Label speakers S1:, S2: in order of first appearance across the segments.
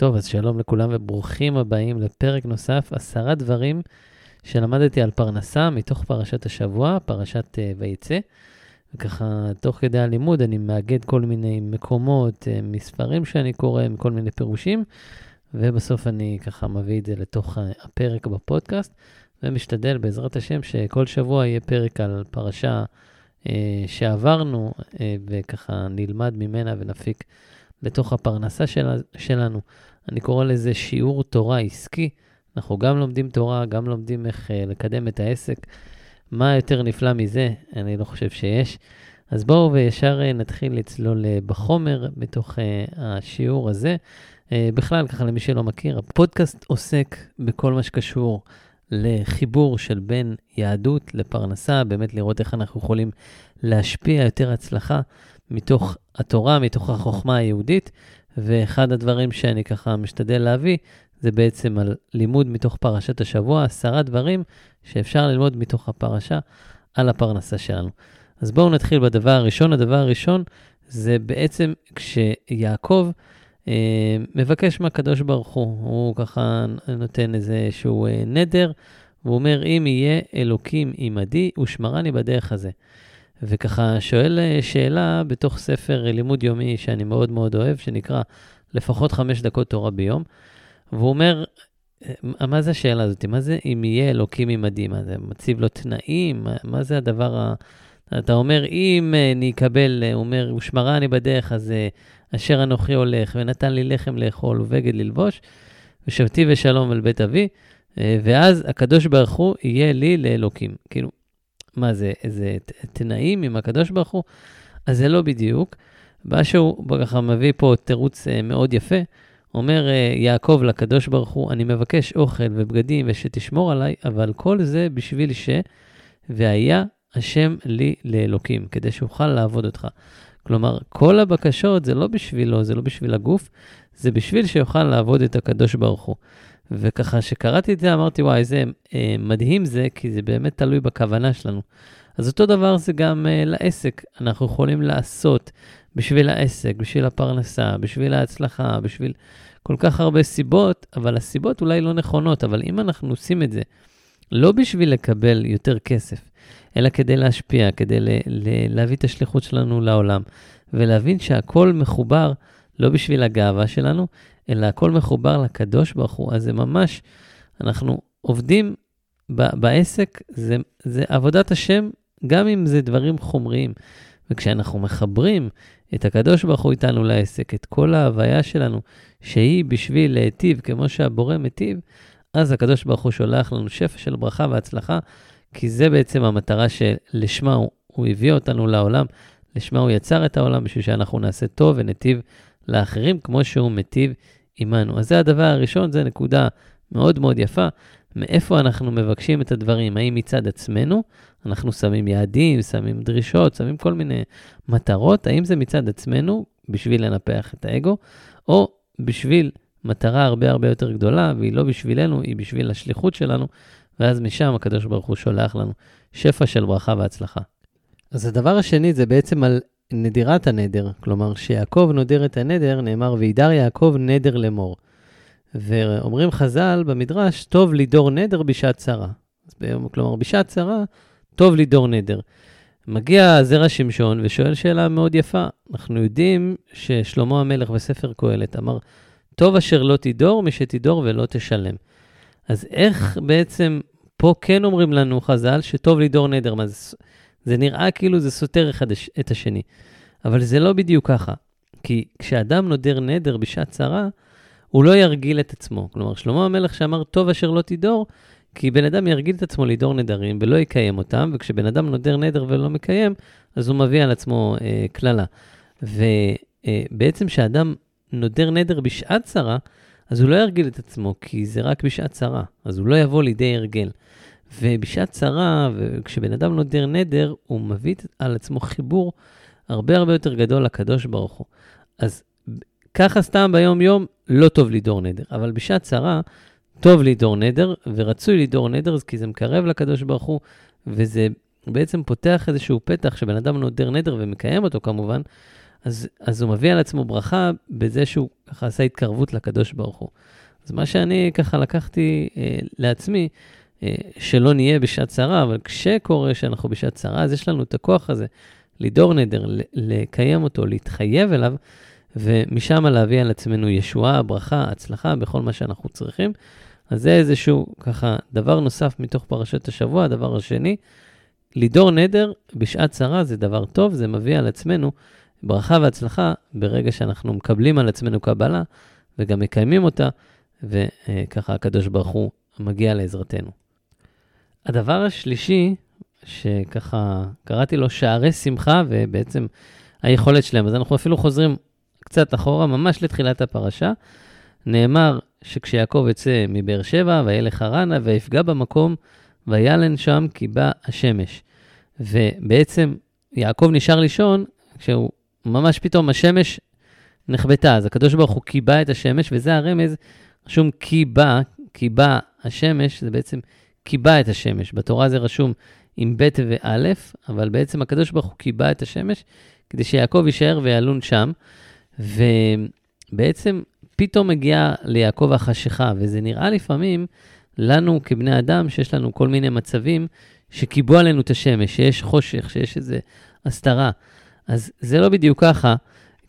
S1: טוב, אז שלום לכולם וברוכים הבאים לפרק נוסף, עשרה דברים שלמדתי על פרנסה מתוך פרשת השבוע, פרשת uh, ויצא. וככה, תוך כדי הלימוד אני מאגד כל מיני מקומות, uh, מספרים שאני קורא, כל מיני פירושים, ובסוף אני ככה מביא את זה לתוך הפרק בפודקאסט, ומשתדל בעזרת השם שכל שבוע יהיה פרק על פרשה uh, שעברנו, uh, וככה נלמד ממנה ונפיק לתוך הפרנסה של, שלנו. אני קורא לזה שיעור תורה עסקי. אנחנו גם לומדים תורה, גם לומדים איך uh, לקדם את העסק. מה יותר נפלא מזה? אני לא חושב שיש. אז בואו וישר uh, נתחיל לצלול uh, בחומר מתוך uh, השיעור הזה. Uh, בכלל, ככה למי שלא מכיר, הפודקאסט עוסק בכל מה שקשור לחיבור של בין יהדות לפרנסה, באמת לראות איך אנחנו יכולים להשפיע יותר הצלחה מתוך התורה, מתוך החוכמה היהודית. ואחד הדברים שאני ככה משתדל להביא, זה בעצם על לימוד מתוך פרשת השבוע, עשרה דברים שאפשר ללמוד מתוך הפרשה על הפרנסה שלנו. אז בואו נתחיל בדבר הראשון. הדבר הראשון זה בעצם כשיעקב אה, מבקש מהקדוש ברוך הוא, הוא ככה נותן איזשהו אה, נדר, והוא אומר, אם יהיה אלוקים עמדי, ושמרני בדרך הזה. וככה שואל אה, שאלה בתוך ספר לימוד יומי שאני מאוד מאוד אוהב, שנקרא לפחות חמש דקות תורה ביום, והוא אומר, אה, מה זה השאלה הזאת? מה זה אם יהיה אלוקים עמדי? מה זה מציב לו תנאים? מה, מה זה הדבר ה... אתה אומר, אם אה, אני אקבל, הוא אומר, ושמרה אני בדרך, אז אשר אנוכי הולך, ונתן לי לחם לאכול ובגד ללבוש, ושבתי ושלום על בית אבי, ואז הקדוש ברוך הוא יהיה לי לאלוקים. כאילו, מה זה, איזה תנאים עם הקדוש ברוך הוא? אז זה לא בדיוק. מה שהוא ככה מביא פה תירוץ אה, מאוד יפה. אומר אה, יעקב לקדוש ברוך הוא, אני מבקש אוכל ובגדים ושתשמור עליי, אבל כל זה בשביל ש... והיה השם לי לאלוקים, כדי שאוכל לעבוד אותך. כלומר, כל הבקשות זה לא בשבילו, זה לא בשביל הגוף, זה בשביל שיוכל לעבוד את הקדוש ברוך הוא. וככה, שקראתי את זה, אמרתי, וואי, איזה אה, מדהים זה, כי זה באמת תלוי בכוונה שלנו. אז אותו דבר זה גם אה, לעסק. אנחנו יכולים לעשות בשביל העסק, בשביל הפרנסה, בשביל ההצלחה, בשביל כל כך הרבה סיבות, אבל הסיבות אולי לא נכונות, אבל אם אנחנו עושים את זה לא בשביל לקבל יותר כסף, אלא כדי להשפיע, כדי ל- ל- להביא את השליחות שלנו לעולם, ולהבין שהכל מחובר לא בשביל הגאווה שלנו, אלא הכל מחובר לקדוש ברוך הוא. אז זה ממש, אנחנו עובדים ב- בעסק, זה, זה עבודת השם, גם אם זה דברים חומריים. וכשאנחנו מחברים את הקדוש ברוך הוא איתנו לעסק, את כל ההוויה שלנו, שהיא בשביל להיטיב כמו שהבורא מיטיב, אז הקדוש ברוך הוא שולח לנו שפע של ברכה והצלחה, כי זה בעצם המטרה שלשמה הוא, הוא הביא אותנו לעולם, לשמה הוא יצר את העולם, בשביל שאנחנו נעשה טוב וניטיב לאחרים כמו שהוא מיטיב עמנו. אז זה הדבר הראשון, זו נקודה מאוד מאוד יפה. מאיפה אנחנו מבקשים את הדברים? האם מצד עצמנו, אנחנו שמים יעדים, שמים דרישות, שמים כל מיני מטרות, האם זה מצד עצמנו, בשביל לנפח את האגו, או בשביל מטרה הרבה הרבה יותר גדולה, והיא לא בשבילנו, היא בשביל השליחות שלנו, ואז משם הקדוש ברוך הוא שולח לנו שפע של ברכה והצלחה. אז הדבר השני זה בעצם על נדירת הנדר, כלומר שיעקב נודר את הנדר, נאמר וידר יעקב נדר לאמור. ואומרים חז"ל במדרש, טוב לידור נדר בשעת צרה. כלומר, בשעת צרה, טוב לידור נדר. מגיע זרע שמשון ושואל שאלה מאוד יפה. אנחנו יודעים ששלמה המלך בספר קהלת אמר, טוב אשר לא תידור משתידור ולא תשלם. אז איך בעצם פה כן אומרים לנו חז"ל שטוב לידור נדר? מה זה, זה נראה כאילו זה סותר אחד את השני. אבל זה לא בדיוק ככה. כי כשאדם נודר נדר בשעת צרה, הוא לא ירגיל את עצמו. כלומר, שלמה המלך שאמר, טוב אשר לא תידור, כי בן אדם ירגיל את עצמו לדור נדרים ולא יקיים אותם, וכשבן אדם נודר נדר ולא מקיים, אז הוא מביא על עצמו אה, קללה. אה, ובעצם אה, כשאדם נודר נדר בשעת צרה, אז הוא לא ירגיל את עצמו, כי זה רק בשעת צרה, אז הוא לא יבוא לידי הרגל. ובשעת צרה, וכשבן אדם נודר נדר, הוא מביא על עצמו חיבור הרבה הרבה יותר גדול לקדוש ברוך הוא. אז ככה סתם ביום-יום, לא טוב לידור נדר, אבל בשעת צרה, טוב לידור נדר, ורצוי לידור נדר, כי זה מקרב לקדוש ברוך הוא, וזה בעצם פותח איזשהו פתח שבן אדם נודר נדר ומקיים אותו כמובן, אז, אז הוא מביא על עצמו ברכה בזה שהוא ככה עשה התקרבות לקדוש ברוך הוא. אז מה שאני ככה לקחתי אה, לעצמי, שלא נהיה בשעת צרה, אבל כשקורה שאנחנו בשעת צרה, אז יש לנו את הכוח הזה לדור נדר, לקיים אותו, להתחייב אליו, ומשם להביא על עצמנו ישועה, ברכה, הצלחה בכל מה שאנחנו צריכים. אז זה איזשהו ככה דבר נוסף מתוך פרשת השבוע. הדבר השני, לידור נדר בשעת צרה זה דבר טוב, זה מביא על עצמנו ברכה והצלחה ברגע שאנחנו מקבלים על עצמנו קבלה וגם מקיימים אותה, וככה הקדוש ברוך הוא מגיע לעזרתנו. הדבר השלישי, שככה קראתי לו שערי שמחה, ובעצם היכולת שלהם, אז אנחנו אפילו חוזרים קצת אחורה, ממש לתחילת הפרשה. נאמר שכשיעקב יצא מבאר שבע, וילך חרנה, ויפגע במקום, וילן שם כי בא השמש. ובעצם יעקב נשאר לישון, כשהוא ממש פתאום השמש נחבטה, אז הקדוש ברוך הוא קיבע את השמש, וזה הרמז, רשום כי בא, כי בא השמש, זה בעצם קיבע את השמש. בתורה זה רשום עם ב' וא', אבל בעצם הקדוש ברוך הוא קיבע את השמש, כדי שיעקב יישאר וילון שם. ובעצם פתאום מגיעה ליעקב החשיכה, וזה נראה לפעמים לנו כבני אדם, שיש לנו כל מיני מצבים שקיבעו עלינו את השמש, שיש חושך, שיש איזו הסתרה. אז זה לא בדיוק ככה,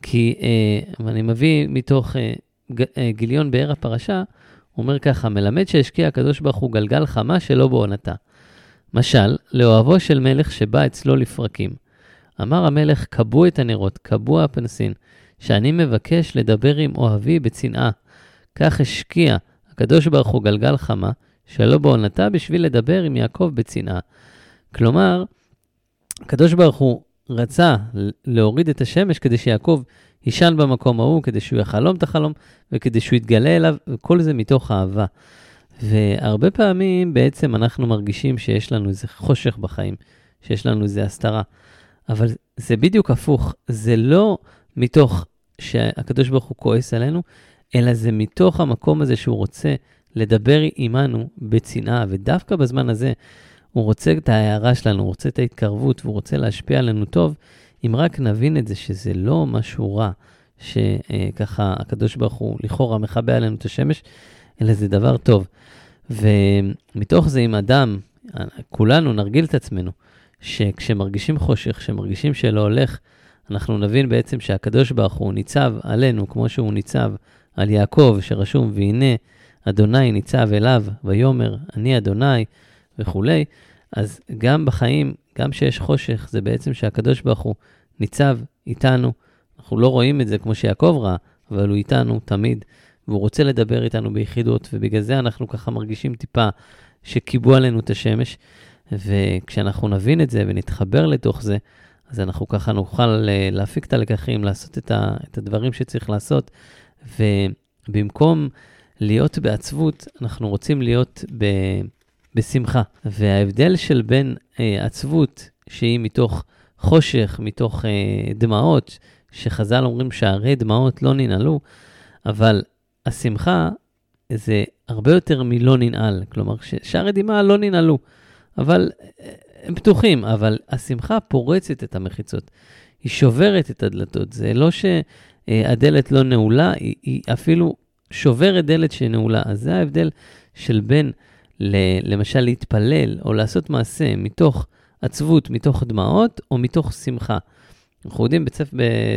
S1: כי, אה, אני מביא מתוך אה, אה, גיליון באר הפרשה, אומר ככה, מלמד שהשקיע הקדוש ברוך הוא גלגל חמה שלא בעונתה. משל, לאוהבו של מלך שבא אצלו לפרקים. אמר המלך, כבו את הנרות, כבו הפנסין, שאני מבקש לדבר עם אוהבי בצנעה. כך השקיע הקדוש ברוך הוא גלגל חמה, שלא בעונתה, בשביל לדבר עם יעקב בצנעה. כלומר, הקדוש ברוך הוא רצה להוריד את השמש כדי שיעקב יישן במקום ההוא, כדי שהוא יחלום את החלום, וכדי שהוא יתגלה אליו, וכל זה מתוך אהבה. והרבה פעמים בעצם אנחנו מרגישים שיש לנו איזה חושך בחיים, שיש לנו איזה הסתרה. אבל זה בדיוק הפוך, זה לא מתוך שהקדוש ברוך הוא כועס עלינו, אלא זה מתוך המקום הזה שהוא רוצה לדבר עימנו בצנעה, דווקא בזמן הזה הוא רוצה את ההערה שלנו, הוא רוצה את ההתקרבות, והוא רוצה להשפיע עלינו טוב, אם רק נבין את זה שזה לא משהו רע, שככה הקדוש ברוך הוא לכאורה מכבה עלינו את השמש, אלא זה דבר טוב. ומתוך זה, אם אדם, כולנו נרגיל את עצמנו, שכשמרגישים חושך, כשמרגישים שלא הולך, אנחנו נבין בעצם שהקדוש ברוך הוא ניצב עלינו, כמו שהוא ניצב על יעקב, שרשום, והנה אדוני ניצב אליו, ויאמר, אני אדוני, וכולי, אז גם בחיים, גם שיש חושך, זה בעצם שהקדוש ברוך הוא ניצב איתנו. אנחנו לא רואים את זה כמו שיעקב ראה, אבל הוא איתנו תמיד, והוא רוצה לדבר איתנו ביחידות, ובגלל זה אנחנו ככה מרגישים טיפה שכיבו עלינו את השמש. וכשאנחנו נבין את זה ונתחבר לתוך זה, אז אנחנו ככה נוכל אה, להפיק את הלקחים, לעשות את, ה, את הדברים שצריך לעשות, ובמקום להיות בעצבות, אנחנו רוצים להיות ב, בשמחה. וההבדל של בין אה, עצבות, שהיא מתוך חושך, מתוך אה, דמעות, שחז"ל אומרים שהרי דמעות לא ננעלו, אבל השמחה זה הרבה יותר מלא ננעל. כלומר, שערי דמעה לא ננעלו, אבל אה, הם פתוחים, אבל השמחה פורצת את המחיצות. היא שוברת את הדלתות. זה לא שהדלת לא נעולה, היא, היא אפילו שוברת דלת שנעולה. אז זה ההבדל של בין, למשל, להתפלל או לעשות מעשה מתוך עצבות, מתוך דמעות או מתוך שמחה. אנחנו יודעים בצפ...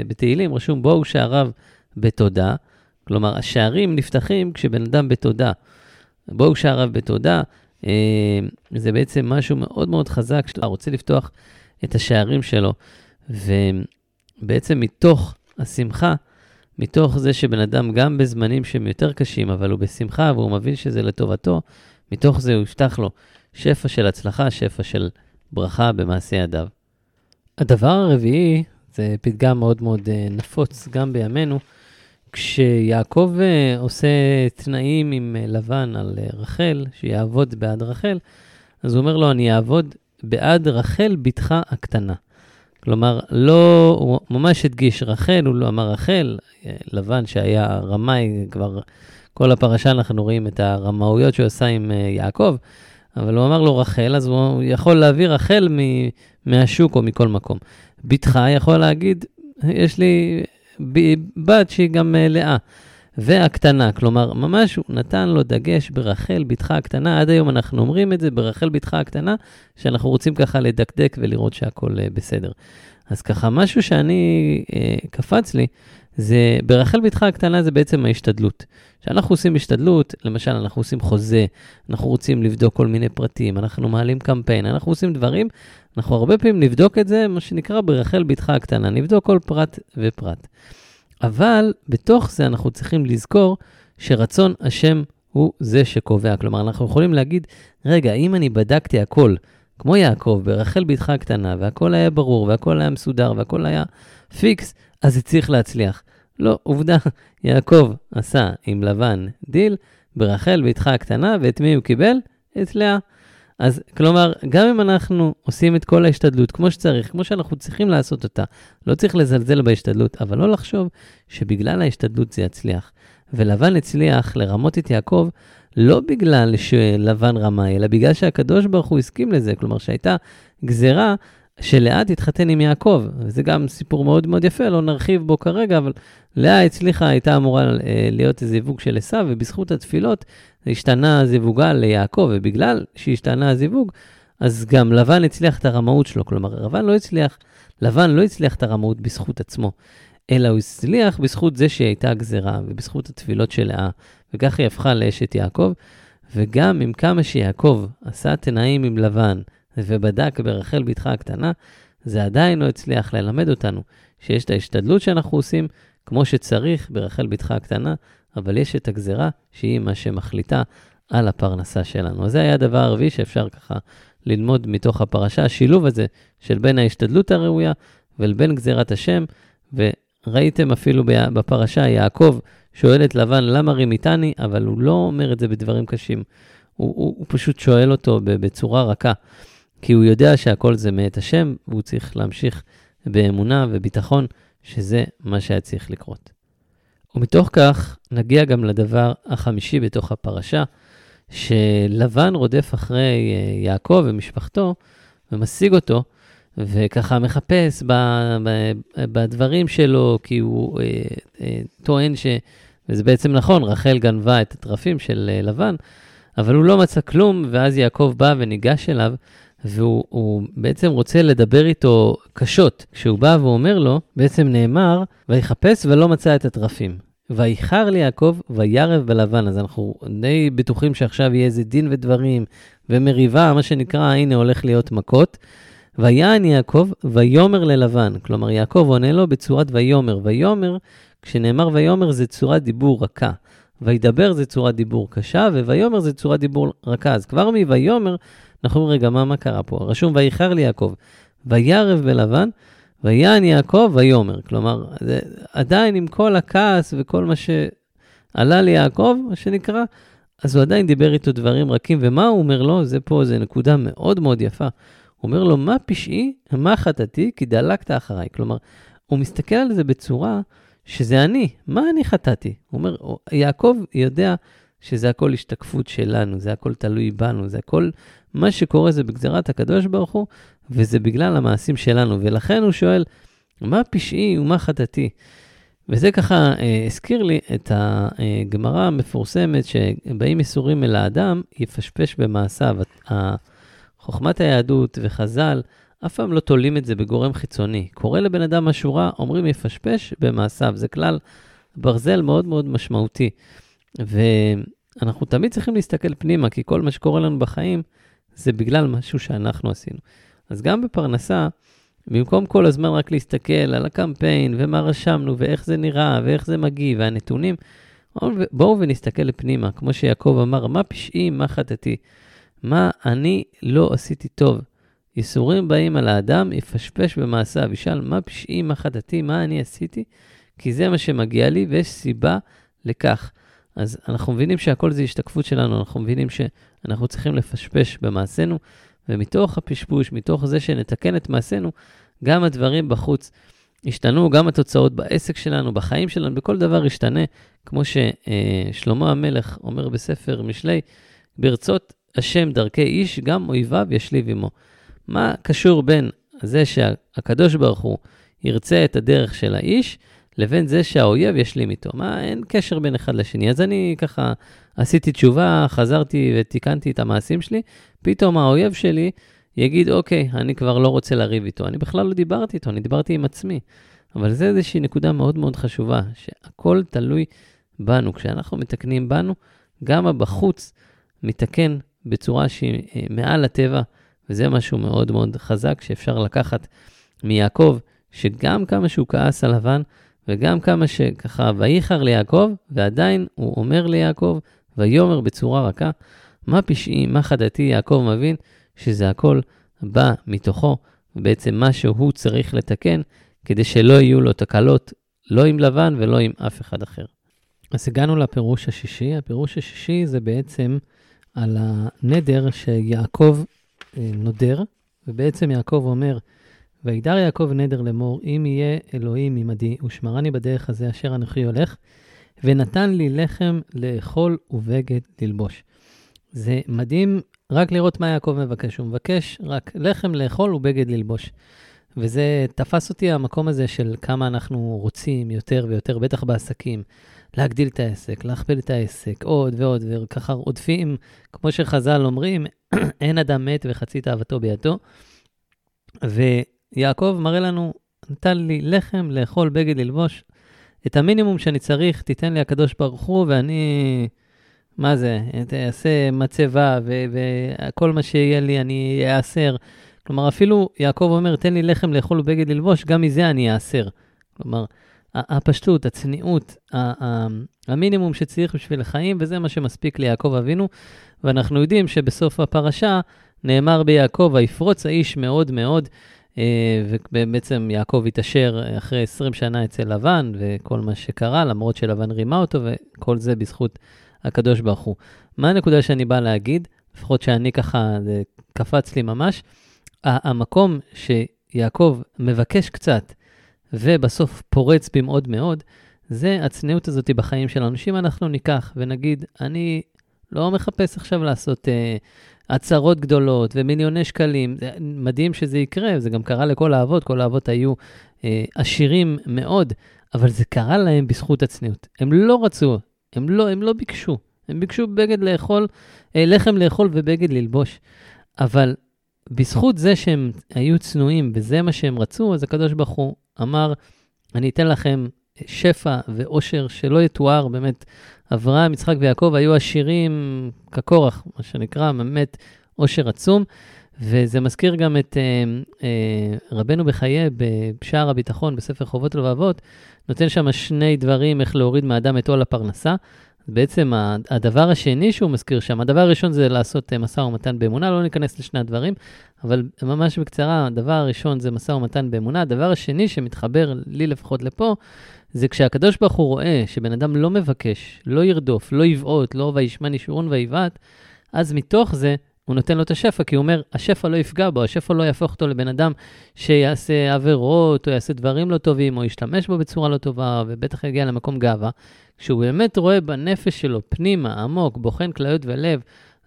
S1: בתהילים, רשום בואו שעריו בתודה. כלומר, השערים נפתחים כשבן אדם בתודה. בואו שעריו בתודה, אה, זה בעצם משהו מאוד מאוד חזק, שאתה רוצה לפתוח את השערים שלו. ובעצם מתוך השמחה, מתוך זה שבן אדם גם בזמנים שהם יותר קשים, אבל הוא בשמחה והוא מבין שזה לטובתו, מתוך זה הוא יפתח לו שפע של הצלחה, שפע של ברכה במעשה ידיו. הדבר הרביעי, זה פתגם מאוד מאוד אה, נפוץ גם בימינו, כשיעקב אה, עושה תנאים עם אה, לבן על רחל, שיעבוד בעד רחל, אז הוא אומר לו, אני אעבוד בעד רחל, בתך הקטנה. כלומר, לא, הוא ממש הדגיש רחל, הוא לא אמר רחל, לבן שהיה רמאי, כבר כל הפרשה אנחנו רואים את הרמאויות שהוא עשה עם יעקב, אבל הוא אמר לו רחל, אז הוא יכול להביא רחל מהשוק או מכל מקום. בתך יכול להגיד יש לי בת שהיא גם אה, לאה. והקטנה, כלומר, ממש הוא נתן לו דגש ברחל בתך הקטנה, עד היום אנחנו אומרים את זה ברחל בתך הקטנה, שאנחנו רוצים ככה לדקדק ולראות שהכול אה, בסדר. אז ככה, משהו שאני, אה, קפץ לי, זה, ברחל בתך הקטנה זה בעצם ההשתדלות. כשאנחנו עושים השתדלות, למשל, אנחנו עושים חוזה, אנחנו רוצים לבדוק כל מיני פרטים, אנחנו מעלים קמפיין, אנחנו עושים דברים, אנחנו הרבה פעמים נבדוק את זה, מה שנקרא ברחל בתך הקטנה, נבדוק כל פרט ופרט. אבל בתוך זה אנחנו צריכים לזכור שרצון השם הוא זה שקובע. כלומר, אנחנו יכולים להגיד, רגע, אם אני בדקתי הכל, כמו יעקב, ברחל בתך הקטנה, והכל היה ברור, והכל היה מסודר, והכל היה פיקס, אז זה צריך להצליח. לא, עובדה, יעקב עשה עם לבן דיל ברחל בתך הקטנה, ואת מי הוא קיבל? את לאה. אז כלומר, גם אם אנחנו עושים את כל ההשתדלות כמו שצריך, כמו שאנחנו צריכים לעשות אותה, לא צריך לזלזל בהשתדלות, אבל לא לחשוב שבגלל ההשתדלות זה יצליח. ולבן הצליח לרמות את יעקב לא בגלל שלבן רמאי, אלא בגלל שהקדוש ברוך הוא הסכים לזה. כלומר, שהייתה גזרה שלאה תתחתן עם יעקב. וזה גם סיפור מאוד מאוד יפה, לא נרחיב בו כרגע, אבל לאה הצליחה, הייתה אמורה אה, להיות זיווג של עשיו, ובזכות התפילות השתנה הזיווגה ליעקב, ובגלל שהשתנה הזיווג, אז גם לבן הצליח את הרמאות שלו. כלומר, לבן לא הצליח, לבן לא הצליח את הרמאות בזכות עצמו, אלא הוא הצליח בזכות זה שהייתה גזרה, ובזכות התפילות של לאה, וככה היא הפכה לאשת יעקב. וגם עם כמה שיעקב עשה תנאים עם לבן, ובדק ברחל בתך הקטנה, זה עדיין לא הצליח ללמד אותנו שיש את ההשתדלות שאנחנו עושים כמו שצריך ברחל בתך הקטנה, אבל יש את הגזרה שהיא מה שמחליטה על הפרנסה שלנו. אז זה היה הדבר הרביעי שאפשר ככה ללמוד מתוך הפרשה, השילוב הזה של בין ההשתדלות הראויה ובין גזירת השם, וראיתם אפילו בפרשה, יעקב שואל את לבן, למה רימיתני? אבל הוא לא אומר את זה בדברים קשים. הוא, הוא, הוא פשוט שואל אותו בצורה רכה. כי הוא יודע שהכל זה מאת השם, והוא צריך להמשיך באמונה וביטחון שזה מה שהיה צריך לקרות. ומתוך כך נגיע גם לדבר החמישי בתוך הפרשה, שלבן רודף אחרי אה, יעקב ומשפחתו ומשיג אותו, וככה מחפש ב, ב, בדברים שלו, כי הוא אה, אה, טוען ש... וזה בעצם נכון, רחל גנבה את התרפים של אה, לבן, אבל הוא לא מצא כלום, ואז יעקב בא וניגש אליו, והוא בעצם רוצה לדבר איתו קשות. כשהוא בא ואומר לו, בעצם נאמר, ויחפש ולא מצא את התרפים. ויחר ליעקב וירב בלבן. אז אנחנו די בטוחים שעכשיו יהיה איזה דין ודברים ומריבה, מה שנקרא, הנה הולך להיות מכות. ויען יעקב ויאמר ללבן. כלומר, יעקב עונה לו בצורת ויאמר. ויאמר, כשנאמר ויאמר זה צורת דיבור רכה. וידבר זה צורת דיבור קשה, וויאמר זה צורת דיבור רכה. אז כבר מויאמר אנחנו אומרים, רגע, מה, מה קרה פה? רשום, ויחר לי יעקב, וירב בלבן, ויען יעקב ויאמר. כלומר, זה עדיין עם כל הכעס וכל מה שעלה ליעקב, מה שנקרא, אז הוא עדיין דיבר איתו דברים רכים, ומה הוא אומר לו? זה פה, זו נקודה מאוד מאוד יפה. הוא אומר לו, מה פשעי, מה חטאתי, כי דלקת אחריי. כלומר, הוא מסתכל על זה בצורה שזה אני, מה אני חטאתי? הוא אומר, יעקב יודע שזה הכל השתקפות שלנו, זה הכל תלוי בנו, זה הכל מה שקורה זה בגזירת הקדוש ברוך הוא, וזה בגלל המעשים שלנו. ולכן הוא שואל, מה פשעי ומה חטאתי? וזה ככה אה, הזכיר לי את הגמרא המפורסמת שבאים איסורים אל האדם, יפשפש במעשיו. חוכמת היהדות וחז"ל אף פעם לא תולים את זה בגורם חיצוני. קורה לבן אדם משהו רע, אומרים יפשפש במעשיו. זה כלל ברזל מאוד מאוד משמעותי. ואנחנו תמיד צריכים להסתכל פנימה, כי כל מה שקורה לנו בחיים, זה בגלל משהו שאנחנו עשינו. אז גם בפרנסה, במקום כל הזמן רק להסתכל על הקמפיין ומה רשמנו ואיך זה נראה ואיך זה מגיב והנתונים, בואו ונסתכל לפנימה, כמו שיעקב אמר, מה פשעי, מה חטאתי, מה אני לא עשיתי טוב. ייסורים באים על האדם, יפשפש במעשיו, ישאל מה פשעי, מה חטאתי, מה אני עשיתי, כי זה מה שמגיע לי ויש סיבה לכך. אז אנחנו מבינים שהכל זה השתקפות שלנו, אנחנו מבינים שאנחנו צריכים לפשפש במעשינו, ומתוך הפשפוש, מתוך זה שנתקן את מעשינו, גם הדברים בחוץ ישתנו, גם התוצאות בעסק שלנו, בחיים שלנו, בכל דבר ישתנה, כמו ששלמה המלך אומר בספר משלי, ברצות השם דרכי איש, גם אויביו ישליב עמו. מה קשור בין זה שהקדוש ברוך הוא ירצה את הדרך של האיש, לבין זה שהאויב ישלים איתו. מה, אין קשר בין אחד לשני. אז אני ככה עשיתי תשובה, חזרתי ותיקנתי את המעשים שלי, פתאום האויב שלי יגיד, אוקיי, אני כבר לא רוצה לריב איתו. אני בכלל לא דיברתי איתו, אני דיברתי עם עצמי. אבל זו איזושהי נקודה מאוד מאוד חשובה, שהכל תלוי בנו. כשאנחנו מתקנים בנו, גם הבחוץ מתקן בצורה שהיא אה, מעל הטבע, וזה משהו מאוד מאוד חזק שאפשר לקחת מיעקב, שגם כמה שהוא כעס על לבן, וגם כמה שככה, וייחר ליעקב, ועדיין הוא אומר ליעקב, ויאמר בצורה רכה, מה פשעי, מה חדתי, יעקב מבין שזה הכל בא מתוכו, ובעצם מה שהוא צריך לתקן, כדי שלא יהיו לו תקלות, לא עם לבן ולא עם אף אחד אחר. אז הגענו לפירוש השישי. הפירוש השישי זה בעצם על הנדר שיעקב אה, נודר, ובעצם יעקב אומר, וידר יעקב נדר לאמור, אם יהיה אלוהים עמדי, ושמרני בדרך הזה אשר אנוכי הולך, ונתן לי לחם לאכול ובגד ללבוש. זה מדהים רק לראות מה יעקב מבקש. הוא מבקש רק לחם לאכול ובגד ללבוש. וזה תפס אותי המקום הזה של כמה אנחנו רוצים יותר ויותר, בטח בעסקים, להגדיל את העסק, להכפיל את העסק, עוד ועוד, וככה עודפים, כמו שחז"ל אומרים, אין אדם מת וחצי תאוותו בידו. ויעקב מראה לנו, נתן לי לחם לאכול, בגד ללבוש. את המינימום שאני צריך, תיתן לי הקדוש ברוך הוא, ואני, מה זה, אעשה מצבה, וכל מה שיהיה לי אני אעשר. כלומר, אפילו יעקב אומר, תן לי לחם לאכול ובגד ללבוש, גם מזה אני אעשר. כלומר, הפשטות, הצניעות, המינימום שצריך בשביל החיים, וזה מה שמספיק ליעקב אבינו. ואנחנו יודעים שבסוף הפרשה נאמר ביעקב, ויפרוץ האיש מאוד מאוד, ובעצם יעקב התעשר אחרי 20 שנה אצל לבן, וכל מה שקרה, למרות שלבן רימה אותו, וכל זה בזכות הקדוש ברוך הוא. מה הנקודה שאני בא להגיד? לפחות שאני ככה, זה קפץ לי ממש. המקום שיעקב מבקש קצת, ובסוף פורץ במאוד מאוד, זה הצניעות הזאת בחיים שלנו. שאם אנחנו ניקח ונגיד, אני לא מחפש עכשיו לעשות אה, הצהרות גדולות ומיליוני שקלים, זה מדהים שזה יקרה, זה גם קרה לכל האבות, כל האבות היו אה, עשירים מאוד, אבל זה קרה להם בזכות הצניעות. הם לא רצו, הם לא, הם לא ביקשו, הם ביקשו בגד לאכול, אה, לחם לאכול ובגד ללבוש. אבל בזכות זה שהם היו צנועים וזה מה שהם רצו, אז הקדוש ברוך הוא אמר, אני אתן לכם שפע ואושר שלא יתואר, באמת, אברהם, יצחק ויעקב היו עשירים כקורח, מה שנקרא, באמת אושר עצום. וזה מזכיר גם את אה, אה, רבנו בחיי בשער הביטחון, בספר חובות ולבבות, נותן שם שני דברים איך להוריד מאדם את עול הפרנסה. בעצם הדבר השני שהוא מזכיר שם, הדבר הראשון זה לעשות אה, משא ומתן באמונה, לא ניכנס לשני הדברים, אבל ממש בקצרה, הדבר הראשון זה משא ומתן באמונה, הדבר השני שמתחבר לי לפחות לפה, זה כשהקדוש ברוך הוא רואה שבן אדם לא מבקש, לא ירדוף, לא יבעוט, לא וישמן ישורון ויבעט, אז מתוך זה הוא נותן לו את השפע, כי הוא אומר, השפע לא יפגע בו, השפע לא יהפוך אותו לבן אדם שיעשה עבירות, או יעשה דברים לא טובים, או ישתמש בו בצורה לא טובה, ובטח יגיע למקום גאווה. כשהוא באמת רואה בנפש שלו, פנימה, עמוק, בוחן כליות ולב,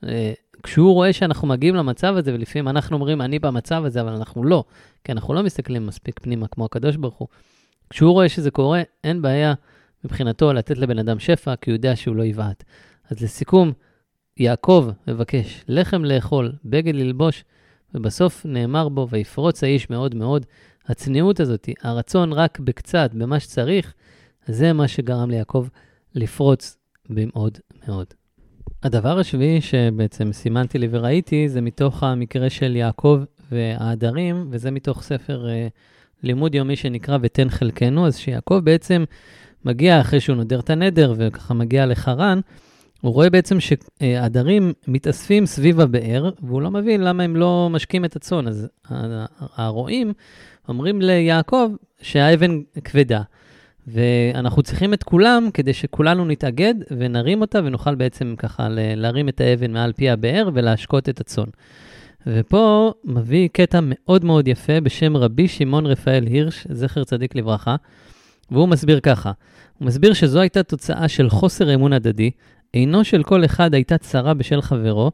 S1: אה, כשהוא רואה שאנחנו מגיעים למצב הזה, ולפעמים אנחנו אומרים, אני במצב הזה, אבל אנחנו לא, כי אנחנו לא מסתכלים מספיק פנימה כמו הקדוש ברוך הוא. כשהוא רואה שזה קורה, אין בעיה מבחינתו לתת לבן אדם שפע, כי הוא יודע שהוא לא יבעט. אז לסיכום, יעקב מבקש לחם לאכול, בגד ללבוש, ובסוף נאמר בו, ויפרוץ האיש מאוד מאוד. הצניעות הזאת, הרצון רק בקצת, במה שצריך, זה מה שגרם ליעקב לפרוץ במאוד מאוד. הדבר השביעי שבעצם סימנתי לי וראיתי, זה מתוך המקרה של יעקב והעדרים, וזה מתוך ספר uh, לימוד יומי שנקרא ותן חלקנו, אז שיעקב בעצם מגיע אחרי שהוא נודר את הנדר וככה מגיע לחרן, הוא רואה בעצם שהעדרים מתאספים סביב הבאר, והוא לא מבין למה הם לא משקים את הצאן. אז הרועים אומרים ליעקב שהאבן כבדה, ואנחנו צריכים את כולם כדי שכולנו נתאגד ונרים אותה, ונוכל בעצם ככה להרים את האבן מעל פי הבאר ולהשקות את הצאן. ופה מביא קטע מאוד מאוד יפה בשם רבי שמעון רפאל הירש, זכר צדיק לברכה, והוא מסביר ככה, הוא מסביר שזו הייתה תוצאה של חוסר אמון הדדי, עינו של כל אחד הייתה צרה בשל חברו,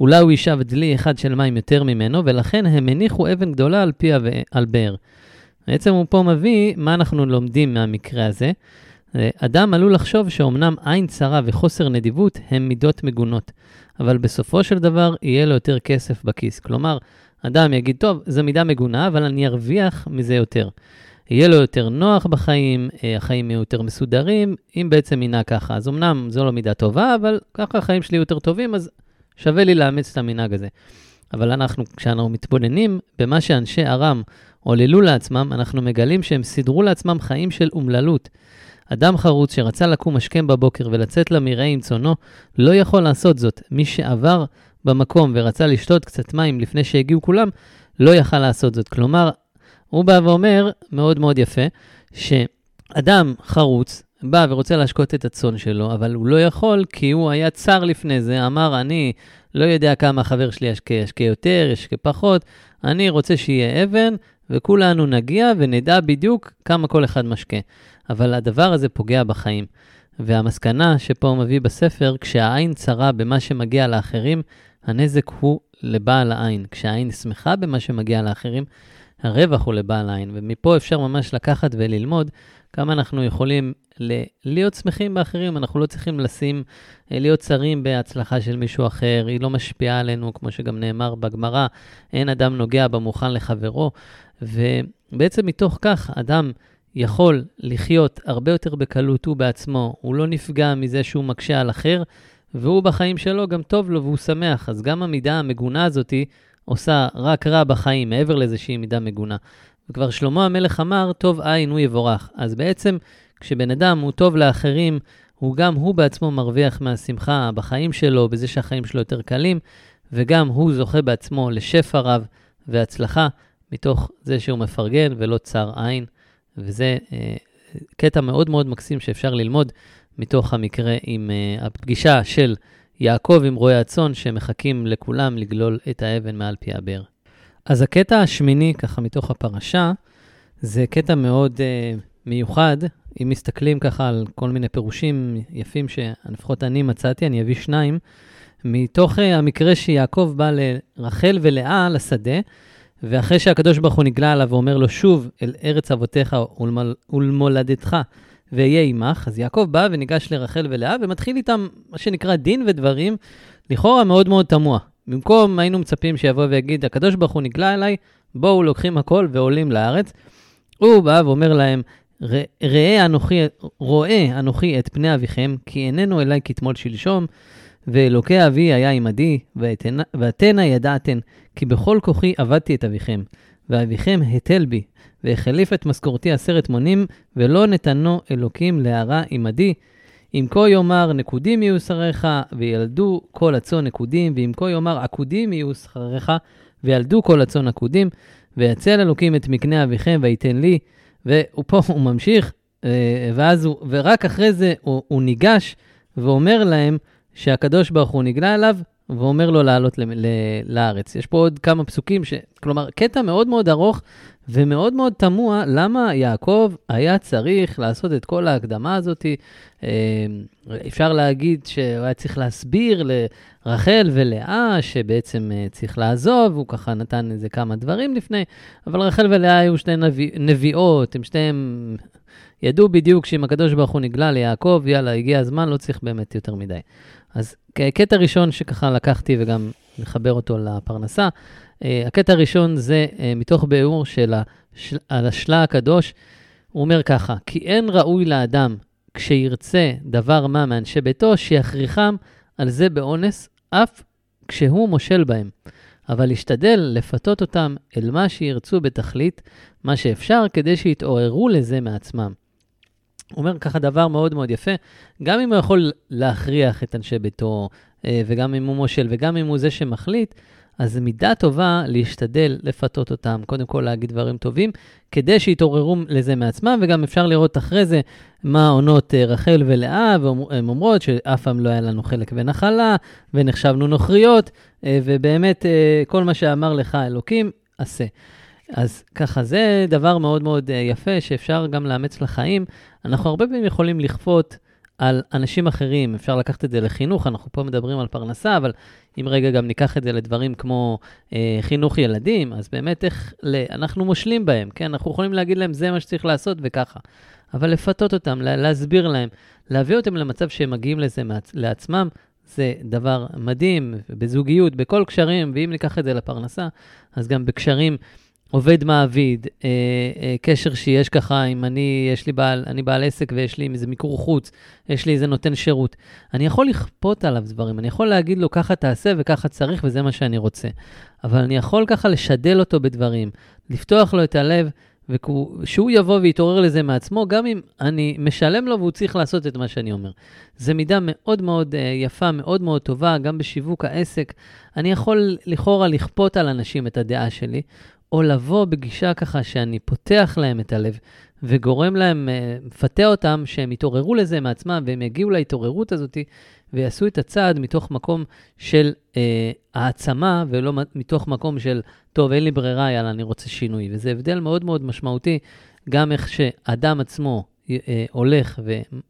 S1: אולי הוא ישב דלי אחד של מים יותר ממנו, ולכן הם הניחו אבן גדולה על פי על באר. בעצם הוא פה מביא מה אנחנו לומדים מהמקרה הזה. אדם עלול לחשוב שאומנם עין צרה וחוסר נדיבות הם מידות מגונות, אבל בסופו של דבר יהיה לו יותר כסף בכיס. כלומר, אדם יגיד, טוב, זו מידה מגונה, אבל אני ארוויח מזה יותר. יהיה לו יותר נוח בחיים, אה, החיים יהיו יותר מסודרים, אם בעצם ינהג ככה. אז אמנם זו לא מידה טובה, אבל ככה החיים שלי יותר טובים, אז שווה לי לאמץ את המנהג הזה. אבל אנחנו, כשאנחנו מתבוננים במה שאנשי ארם עוללו לעצמם, אנחנו מגלים שהם סידרו לעצמם חיים של אומללות. אדם חרוץ שרצה לקום השכם בבוקר ולצאת למרעה עם צונו, לא יכול לעשות זאת. מי שעבר במקום ורצה לשתות קצת מים לפני שהגיעו כולם, לא יכל לעשות זאת. כלומר, הוא בא ואומר, מאוד מאוד יפה, שאדם חרוץ בא ורוצה להשקות את הצאן שלו, אבל הוא לא יכול כי הוא היה צר לפני זה, אמר, אני לא יודע כמה החבר שלי ישקה, ישקה יותר, ישקה פחות, אני רוצה שיהיה אבן, וכולנו נגיע ונדע בדיוק כמה כל אחד משקה. אבל הדבר הזה פוגע בחיים. והמסקנה שפה הוא מביא בספר, כשהעין צרה במה שמגיע לאחרים, הנזק הוא לבעל העין. כשהעין שמחה במה שמגיע לאחרים, הרווח הוא לבעל העין. ומפה אפשר ממש לקחת וללמוד כמה אנחנו יכולים ל- להיות שמחים באחרים. אנחנו לא צריכים לשים, אה, להיות צרים בהצלחה של מישהו אחר, היא לא משפיעה עלינו, כמו שגם נאמר בגמרא, אין אדם נוגע במוכן לחברו. ובעצם מתוך כך, אדם יכול לחיות הרבה יותר בקלות הוא בעצמו, הוא לא נפגע מזה שהוא מקשה על אחר, והוא בחיים שלו גם טוב לו והוא שמח. אז גם המידה המגונה הזאתי עושה רק רע בחיים, מעבר לזה שהיא מידה מגונה. וכבר שלמה המלך אמר, טוב עין הוא יבורך. אז בעצם, כשבן אדם הוא טוב לאחרים, הוא גם הוא בעצמו מרוויח מהשמחה בחיים שלו, בזה שהחיים שלו יותר קלים, וגם הוא זוכה בעצמו לשפע רב והצלחה, מתוך זה שהוא מפרגן ולא צר עין. וזה אה, קטע מאוד מאוד מקסים שאפשר ללמוד מתוך המקרה עם אה, הפגישה של יעקב עם רועי הצאן, שמחכים לכולם לגלול את האבן מעל פי הבאר. אז הקטע השמיני, ככה מתוך הפרשה, זה קטע מאוד uh, מיוחד. אם מסתכלים ככה על כל מיני פירושים יפים שלפחות אני מצאתי, אני אביא שניים. מתוך uh, המקרה שיעקב בא לרחל ולאה לשדה, ואחרי שהקדוש ברוך הוא נגלה עליו ואומר לו, שוב אל ארץ אבותיך ולמול, ולמולדתך ואהיה עמך, אז יעקב בא וניגש לרחל ולאה ומתחיל איתם מה שנקרא דין ודברים, לכאורה מאוד מאוד תמוה. במקום היינו מצפים שיבוא ויגיד, הקדוש ברוך הוא נגלה אליי, בואו לוקחים הכל ועולים לארץ. הוא בא ואומר להם, ראה אנוכי, רואה אנוכי את פני אביכם, כי איננו אליי כתמול שלשום, ואלוקי אבי היה עמדי, ואתנה ידעתן, כי בכל כוחי עבדתי את אביכם, ואביכם היטל בי, והחליף את משכורתי עשרת מונים, ולא נתנו אלוקים להרע עמדי. אם כה יאמר נקודים יהיו שריך, וילדו כל הצאן נקודים, ואם כה יאמר עקודים יהיו שריך, וילדו כל הצאן עקודים, ויצל אלוקים את מקנה אביכם וייתן לי. ופה הוא ממשיך, אה, ואז הוא, ורק אחרי זה הוא, הוא ניגש ואומר להם שהקדוש ברוך הוא נגלה אליו, ואומר לו לעלות ל- ל- לארץ. יש פה עוד כמה פסוקים, ש... כלומר, קטע מאוד מאוד ארוך ומאוד מאוד תמוה למה יעקב היה צריך לעשות את כל ההקדמה הזאת. אה, אפשר להגיד שהוא היה צריך להסביר לרחל ולאה שבעצם אה, צריך לעזוב, הוא ככה נתן איזה כמה דברים לפני, אבל רחל ולאה היו שתי נביא, נביאות, הם שתיהם ידעו בדיוק שאם הקדוש ברוך הוא נגלה ליעקב, יאללה, הגיע הזמן, לא צריך באמת יותר מדי. אז קטע ראשון שככה לקחתי וגם נחבר אותו לפרנסה, אה, הקטע הראשון זה אה, מתוך ביאור של השל, על השלה הקדוש. הוא אומר ככה, כי אין ראוי לאדם כשירצה דבר מה מאנשי ביתו, שיכריחם על זה באונס, אף כשהוא מושל בהם. אבל ישתדל לפתות אותם אל מה שירצו בתכלית, מה שאפשר, כדי שיתעוררו לזה מעצמם. הוא אומר ככה דבר מאוד מאוד יפה, גם אם הוא יכול להכריח את אנשי ביתו, אה, וגם אם הוא מושל, וגם אם הוא זה שמחליט, אז זו מידה טובה להשתדל לפתות אותם, קודם כל להגיד דברים טובים, כדי שיתעוררו לזה מעצמם, וגם אפשר לראות אחרי זה מה עונות אה, רחל ולאה, והן אומרות שאף פעם לא היה לנו חלק ונחלה, ונחשבנו נוכריות, אה, ובאמת כל מה שאמר לך אלוקים, עשה. אז ככה, זה דבר מאוד מאוד יפה שאפשר גם לאמץ לחיים. אנחנו הרבה פעמים יכולים לכפות על אנשים אחרים, אפשר לקחת את זה לחינוך, אנחנו פה מדברים על פרנסה, אבל אם רגע גם ניקח את זה לדברים כמו אה, חינוך ילדים, אז באמת איך, ל, אנחנו מושלים בהם, כן? אנחנו יכולים להגיד להם, זה מה שצריך לעשות וככה. אבל לפתות אותם, לה, להסביר להם, להביא אותם למצב שהם מגיעים לזה מעצ, לעצמם, זה דבר מדהים, בזוגיות, בכל קשרים, ואם ניקח את זה לפרנסה, אז גם בקשרים עובד מעביד, אה, אה, קשר שיש ככה, אם אני, יש לי בעל, אני בעל עסק ויש לי איזה מיקור חוץ, יש לי איזה נותן שירות, אני יכול לכפות עליו דברים, אני יכול להגיד לו ככה תעשה וככה צריך וזה מה שאני רוצה. אבל אני יכול ככה לשדל אותו בדברים, לפתוח לו את הלב, ושהוא יבוא ויתעורר לזה מעצמו, גם אם אני משלם לו והוא צריך לעשות את מה שאני אומר. זו מידה מאוד מאוד uh, יפה, מאוד מאוד טובה, גם בשיווק העסק. אני יכול לכאורה לכפות על אנשים את הדעה שלי, או לבוא בגישה ככה שאני פותח להם את הלב וגורם להם, אה, מפתה אותם שהם יתעוררו לזה מעצמם והם יגיעו להתעוררות הזאת ויעשו את הצעד מתוך מקום של אה, העצמה ולא מתוך מקום של, טוב, אין לי ברירה, יאללה, אני רוצה שינוי. וזה הבדל מאוד מאוד משמעותי, גם איך שאדם עצמו אה, הולך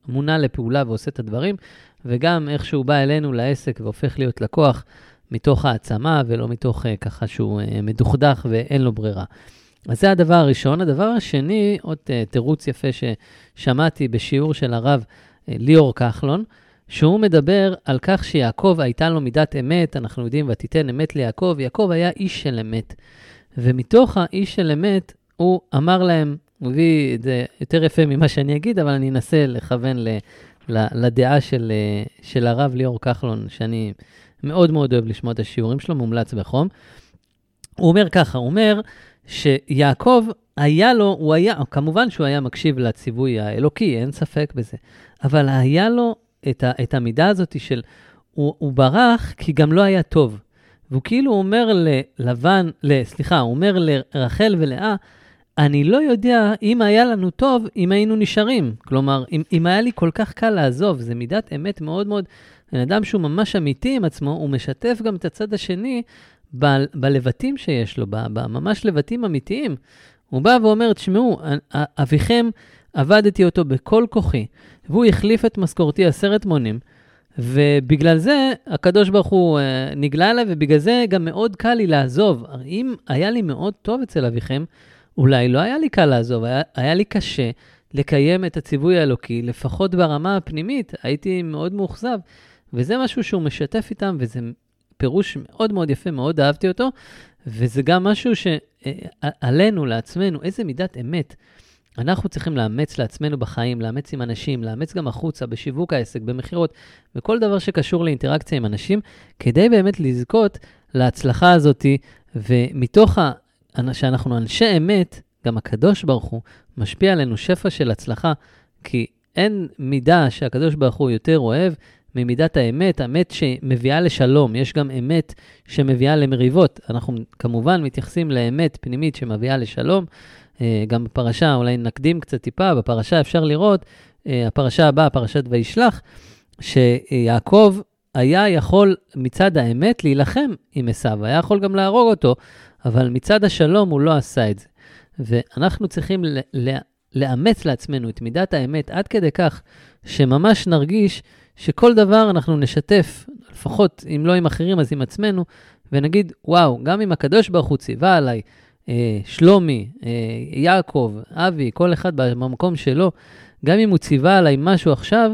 S1: ומונה לפעולה ועושה את הדברים, וגם איך שהוא בא אלינו לעסק והופך להיות לקוח. מתוך העצמה ולא מתוך uh, ככה שהוא uh, מדוכדך ואין לו ברירה. אז זה הדבר הראשון. הדבר השני, עוד uh, תירוץ יפה ששמעתי בשיעור של הרב ליאור כחלון, שהוא מדבר על כך שיעקב הייתה לו מידת אמת, אנחנו יודעים, ותיתן אמת ליעקב, יעקב היה איש של אמת. ומתוך האיש של אמת, הוא אמר להם, הוא הביא את זה יותר יפה ממה שאני אגיד, אבל אני אנסה לכוון ל, ל, לדעה של, של הרב ליאור כחלון, שאני מאוד מאוד אוהב לשמוע את השיעורים שלו, מומלץ בחום. הוא אומר ככה, הוא אומר שיעקב, היה לו, הוא היה, כמובן שהוא היה מקשיב לציווי האלוקי, אין ספק בזה, אבל היה לו את, ה, את המידה הזאת של, הוא, הוא ברח כי גם לא היה טוב. והוא כאילו אומר ללבן, סליחה, הוא אומר לרחל ולאה, אני לא יודע אם היה לנו טוב אם היינו נשארים. כלומר, אם, אם היה לי כל כך קל לעזוב, זו מידת אמת מאוד מאוד בן אדם שהוא ממש אמיתי עם עצמו, הוא משתף גם את הצד השני ב- בלבטים שיש לו, בממש לבטים אמיתיים. הוא בא ואומר, תשמעו, אביכם, עבדתי אותו בכל כוחי, והוא החליף את משכורתי עשרת מונים, ובגלל זה הקדוש ברוך הוא אה, נגלה אליי, ובגלל זה גם מאוד קל לי לעזוב. אם היה לי מאוד טוב אצל אביכם, אולי לא היה לי קל לעזוב, היה, היה לי קשה לקיים את הציווי האלוקי, לפחות ברמה הפנימית, הייתי מאוד מאוכזב. וזה משהו שהוא משתף איתם, וזה פירוש מאוד מאוד יפה, מאוד אהבתי אותו, וזה גם משהו שעלינו, לעצמנו, איזה מידת אמת. אנחנו צריכים לאמץ לעצמנו בחיים, לאמץ עם אנשים, לאמץ גם החוצה, בשיווק העסק, במכירות, בכל דבר שקשור לאינטראקציה עם אנשים, כדי באמת לזכות להצלחה הזאתי, ומתוך ה... שאנחנו אנשי אמת, גם הקדוש ברוך הוא משפיע עלינו שפע של הצלחה, כי אין מידה שהקדוש ברוך הוא יותר אוהב ממידת האמת, אמת שמביאה לשלום, יש גם אמת שמביאה למריבות. אנחנו כמובן מתייחסים לאמת פנימית שמביאה לשלום. אה, גם בפרשה, אולי נקדים קצת טיפה, בפרשה אפשר לראות, אה, הפרשה הבאה, פרשת וישלח, שיעקב היה יכול מצד האמת להילחם עם עשיו, היה יכול גם להרוג אותו, אבל מצד השלום הוא לא עשה את זה. ואנחנו צריכים לאמץ לעצמנו את מידת האמת עד כדי כך שממש נרגיש שכל דבר אנחנו נשתף, לפחות אם לא עם אחרים אז עם עצמנו, ונגיד, וואו, גם אם הקדוש ברוך הוא ציווה עליי, אה, שלומי, אה, יעקב, אבי, כל אחד במקום שלו, גם אם הוא ציווה עליי משהו עכשיו,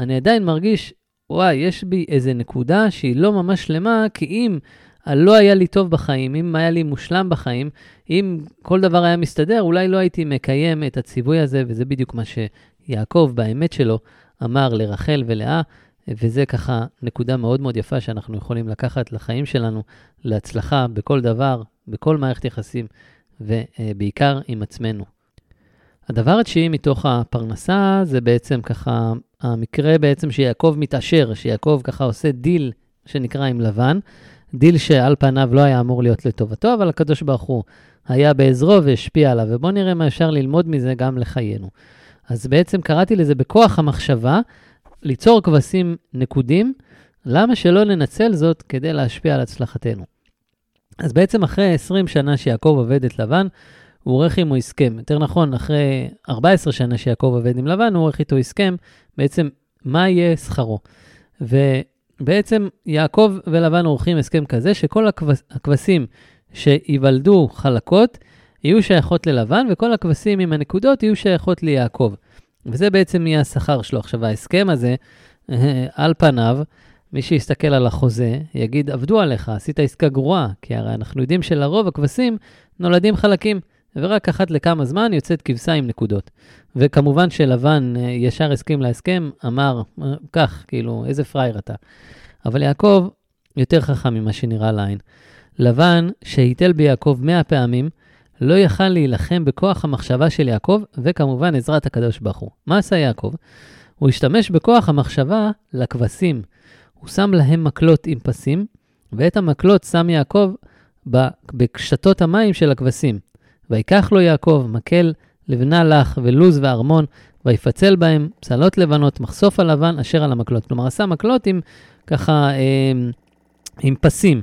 S1: אני עדיין מרגיש, וואי, יש בי איזה נקודה שהיא לא ממש שלמה, כי אם לא היה לי טוב בחיים, אם היה לי מושלם בחיים, אם כל דבר היה מסתדר, אולי לא הייתי מקיים את הציווי הזה, וזה בדיוק מה שיעקב, באמת שלו, אמר לרחל ולאה, וזה ככה נקודה מאוד מאוד יפה שאנחנו יכולים לקחת לחיים שלנו, להצלחה בכל דבר, בכל מערכת יחסים, ובעיקר עם עצמנו. הדבר התשיעי מתוך הפרנסה זה בעצם ככה המקרה בעצם שיעקב מתעשר, שיעקב ככה עושה דיל שנקרא עם לבן, דיל שעל פניו לא היה אמור להיות לטובתו, אבל הקדוש ברוך הוא היה בעזרו והשפיע עליו, ובואו נראה מה אפשר ללמוד מזה גם לחיינו. אז בעצם קראתי לזה בכוח המחשבה, ליצור כבשים נקודים, למה שלא ננצל זאת כדי להשפיע על הצלחתנו? אז בעצם אחרי 20 שנה שיעקב עובד את לבן, הוא עורך עמו הסכם. יותר נכון, אחרי 14 שנה שיעקב עובד עם לבן, הוא עורך איתו הסכם, בעצם מה יהיה שכרו. ובעצם יעקב ולבן עורכים הסכם כזה שכל הכבשים שייוולדו חלקות יהיו שייכות ללבן, וכל הכבשים עם הנקודות יהיו שייכות ליעקב. וזה בעצם יהיה השכר שלו. עכשיו, ההסכם הזה, על פניו, מי שיסתכל על החוזה, יגיד, עבדו עליך, עשית עסקה גרועה, כי הרי אנחנו יודעים שלרוב הכבשים נולדים חלקים, ורק אחת לכמה זמן יוצאת כבשה עם נקודות. וכמובן שלבן אה, ישר הסכים להסכם, אמר, אה, כך, כאילו, איזה פראייר אתה. אבל יעקב יותר חכם ממה שנראה לעין. לבן, שהיטל ביעקב מאה פעמים, לא יכל להילחם בכוח המחשבה של יעקב, וכמובן עזרת הקדוש ברוך הוא. מה עשה יעקב? הוא השתמש בכוח המחשבה לכבשים. הוא שם להם מקלות עם פסים, ואת המקלות שם יעקב בקשתות המים של הכבשים. ויקח לו יעקב מקל, לבנה לך ולוז וארמון, ויפצל בהם פסלות לבנות, מחשוף הלבן אשר על המקלות. כלומר, עשה מקלות עם ככה, אה, עם פסים.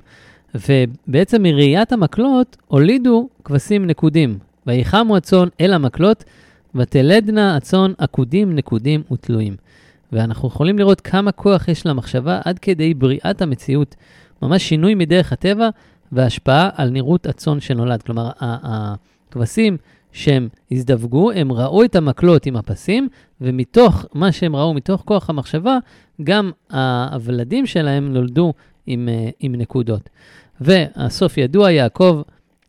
S1: ובעצם מראיית המקלות הולידו כבשים נקודים. ויחמו הצאן אל המקלות, ותלדנה הצאן עקודים, נקודים ותלויים. ואנחנו יכולים לראות כמה כוח יש למחשבה עד כדי בריאת המציאות. ממש שינוי מדרך הטבע והשפעה על נראות הצאן שנולד. כלומר, הכבשים שהם הזדווגו, הם ראו את המקלות עם הפסים, ומתוך מה שהם ראו, מתוך כוח המחשבה, גם הוולדים שלהם נולדו עם, אה, עם נקודות. והסוף ידוע, יעקב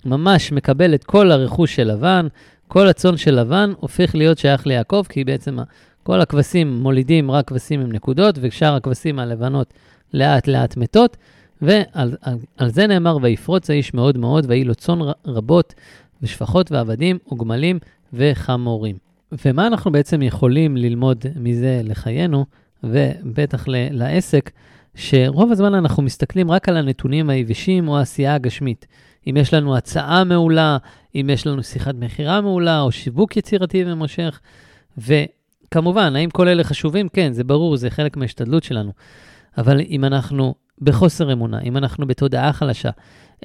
S1: ממש מקבל את כל הרכוש של לבן, כל הצאן של לבן הופך להיות שייך ליעקב, כי בעצם כל הכבשים מולידים רק כבשים עם נקודות, ושאר הכבשים הלבנות לאט לאט מתות, ועל על, על זה נאמר, ויפרוץ האיש מאוד מאוד, ויהי לו צאן רבות, ושפחות ועבדים, וגמלים וחמורים. ומה אנחנו בעצם יכולים ללמוד מזה לחיינו, ובטח לעסק? שרוב הזמן אנחנו מסתכלים רק על הנתונים היבשים או העשייה הגשמית. אם יש לנו הצעה מעולה, אם יש לנו שיחת מכירה מעולה, או שיווק יצירתי ומושך. וכמובן, האם כל אלה חשובים? כן, זה ברור, זה חלק מההשתדלות שלנו. אבל אם אנחנו בחוסר אמונה, אם אנחנו בתודעה חלשה,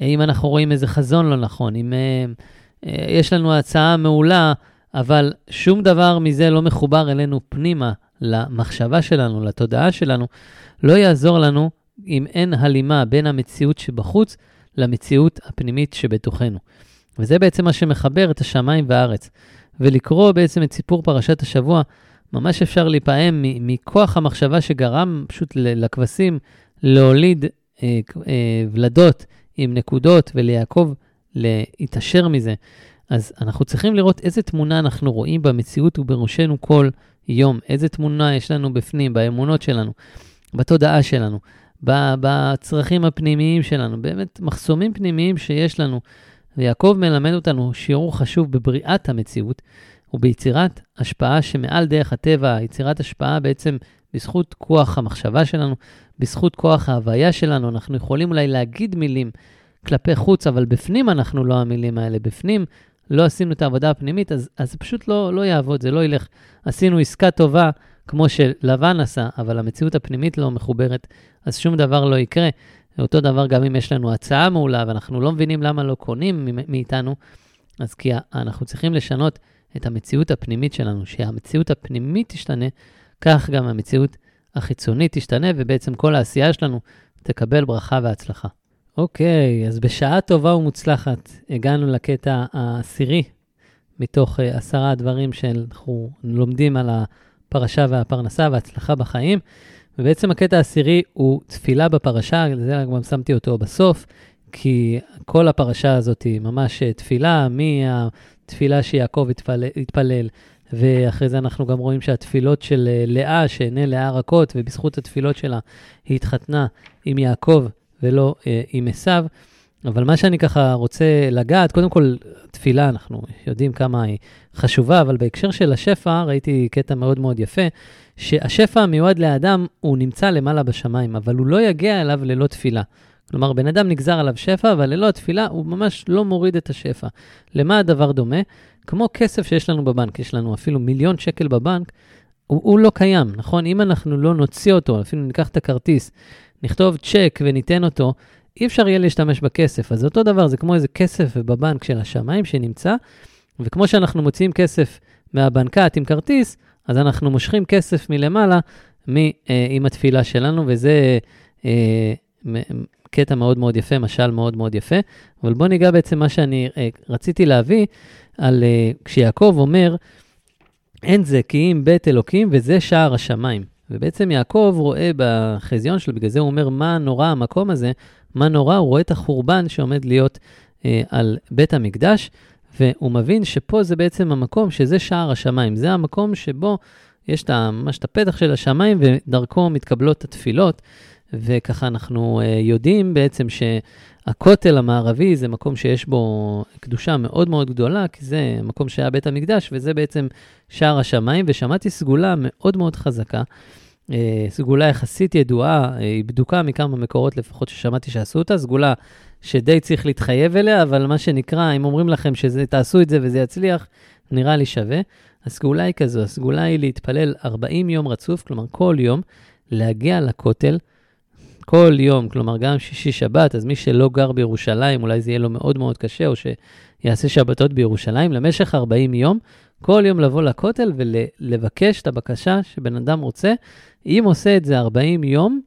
S1: אם אנחנו רואים איזה חזון לא נכון, אם אה, אה, יש לנו הצעה מעולה, אבל שום דבר מזה לא מחובר אלינו פנימה, למחשבה שלנו, לתודעה שלנו, לא יעזור לנו אם אין הלימה בין המציאות שבחוץ למציאות הפנימית שבתוכנו. וזה בעצם מה שמחבר את השמיים והארץ. ולקרוא בעצם את סיפור פרשת השבוע, ממש אפשר להיפעם מכוח המחשבה שגרם פשוט לכבשים להוליד אה, אה, ולדות עם נקודות וליעקב להתעשר מזה. אז אנחנו צריכים לראות איזה תמונה אנחנו רואים במציאות ובראשנו כל יום, איזה תמונה יש לנו בפנים, באמונות שלנו, בתודעה שלנו, בצרכים הפנימיים שלנו, באמת מחסומים פנימיים שיש לנו. ויעקב מלמד אותנו שיעור חשוב בבריאת המציאות וביצירת השפעה שמעל דרך הטבע, יצירת השפעה בעצם בזכות כוח המחשבה שלנו, בזכות כוח ההוויה שלנו. אנחנו יכולים אולי להגיד מילים כלפי חוץ, אבל בפנים אנחנו לא המילים האלה. בפנים לא עשינו את העבודה הפנימית, אז, אז זה פשוט לא, לא יעבוד, זה לא ילך. עשינו עסקה טובה, כמו שלבן עשה, אבל המציאות הפנימית לא מחוברת, אז שום דבר לא יקרה. אותו דבר גם אם יש לנו הצעה מעולה ואנחנו לא מבינים למה לא קונים מאיתנו, אז כי אנחנו צריכים לשנות את המציאות הפנימית שלנו, שהמציאות הפנימית תשתנה, כך גם המציאות החיצונית תשתנה, ובעצם כל העשייה שלנו תקבל ברכה והצלחה. אוקיי, אז בשעה טובה ומוצלחת הגענו לקטע העשירי מתוך uh, עשרה דברים שאנחנו לומדים על הפרשה והפרנסה וההצלחה בחיים. ובעצם הקטע העשירי הוא תפילה בפרשה, לזה גם שמתי אותו בסוף, כי כל הפרשה הזאת היא ממש אה, תפילה, מהתפילה שיעקב התפלל, התפלל, ואחרי זה אנחנו גם רואים שהתפילות של אה, לאה, שעיני לאה רכות, ובזכות התפילות שלה היא התחתנה עם יעקב ולא אה, עם עשיו. אבל מה שאני ככה רוצה לגעת, קודם כל, תפילה, אנחנו יודעים כמה היא חשובה, אבל בהקשר של השפע, ראיתי קטע מאוד מאוד יפה, שהשפע המיועד לאדם, הוא נמצא למעלה בשמיים, אבל הוא לא יגיע אליו ללא תפילה. כלומר, בן אדם נגזר עליו שפע, אבל ללא התפילה הוא ממש לא מוריד את השפע. למה הדבר דומה? כמו כסף שיש לנו בבנק, יש לנו אפילו מיליון שקל בבנק, הוא, הוא לא קיים, נכון? אם אנחנו לא נוציא אותו, אפילו ניקח את הכרטיס, נכתוב צ'ק וניתן אותו, אי אפשר יהיה להשתמש בכסף. אז אותו דבר, זה כמו איזה כסף בבנק של השמיים שנמצא, וכמו שאנחנו מוציאים כסף מהבנקת עם כרטיס, אז אנחנו מושכים כסף מלמעלה עם התפילה שלנו, וזה קטע מאוד מאוד יפה, משל מאוד מאוד יפה. אבל בואו ניגע בעצם מה שאני רציתי להביא, על כשיעקב אומר, אין זה כי אם בית אלוקים וזה שער השמיים. ובעצם יעקב רואה בחזיון שלו, בגלל זה הוא אומר, מה נורא המקום הזה, מה נורא, הוא רואה את החורבן שעומד להיות אה, על בית המקדש, והוא מבין שפה זה בעצם המקום, שזה שער השמיים. זה המקום שבו יש את, ממש את הפתח של השמיים, ודרכו מתקבלות התפילות. וככה אנחנו אה, יודעים בעצם שהכותל המערבי זה מקום שיש בו קדושה מאוד מאוד גדולה, כי זה מקום שהיה בית המקדש, וזה בעצם שער השמיים, ושמעתי סגולה מאוד מאוד חזקה. אה, סגולה יחסית ידועה, אה, היא בדוקה מכמה מקורות לפחות ששמעתי שעשו אותה, סגולה שדי צריך להתחייב אליה, אבל מה שנקרא, אם אומרים לכם שתעשו את זה וזה יצליח, נראה לי שווה. הסגולה היא כזו, הסגולה היא להתפלל 40 יום רצוף, כלומר כל יום, להגיע לכותל כל יום, כלומר גם שישי-שבת, אז מי שלא גר בירושלים, אולי זה יהיה לו מאוד מאוד קשה, או שיעשה שבתות בירושלים, למשך 40 יום, כל יום לבוא לכותל ולבקש את הבקשה שבן אדם רוצה. אם עושה את זה 40 יום,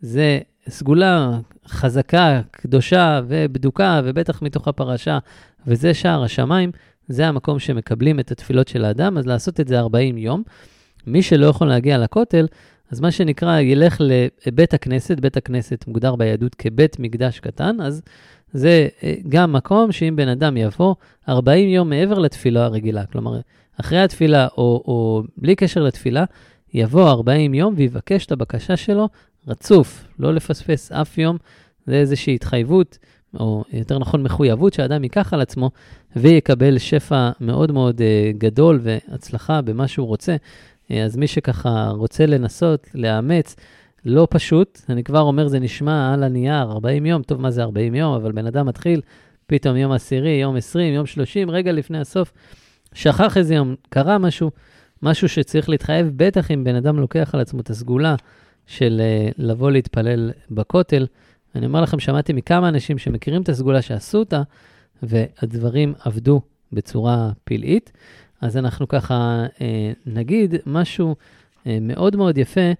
S1: זה סגולה חזקה, קדושה ובדוקה, ובטח מתוך הפרשה, וזה שער השמיים, זה המקום שמקבלים את התפילות של האדם, אז לעשות את זה 40 יום. מי שלא יכול להגיע לכותל, אז מה שנקרא, ילך לבית הכנסת, בית הכנסת מוגדר ביהדות כבית מקדש קטן, אז זה אה, גם מקום שאם בן אדם יבוא 40 יום מעבר לתפילה הרגילה, כלומר, אחרי התפילה או, או בלי קשר לתפילה, יבוא 40 יום ויבקש את הבקשה שלו רצוף, לא לפספס אף יום, זה איזושהי התחייבות, או יותר נכון מחויבות שאדם ייקח על עצמו ויקבל שפע מאוד מאוד uh, גדול והצלחה במה שהוא רוצה. אז מי שככה רוצה לנסות, לאמץ, לא פשוט, אני כבר אומר, זה נשמע על הנייר, 40 יום, טוב, מה זה 40 יום? אבל בן אדם מתחיל, פתאום יום עשירי, יום 20, יום 30, רגע לפני הסוף, שכח איזה יום, קרה משהו, משהו שצריך להתחייב, בטח אם בן אדם לוקח על עצמו את הסגולה של uh, לבוא להתפלל בכותל. אני אומר לכם, שמעתי מכמה אנשים שמכירים את הסגולה שעשו אותה, והדברים עבדו בצורה פלאית. אז אנחנו ככה uh, נגיד משהו uh, מאוד מאוד יפה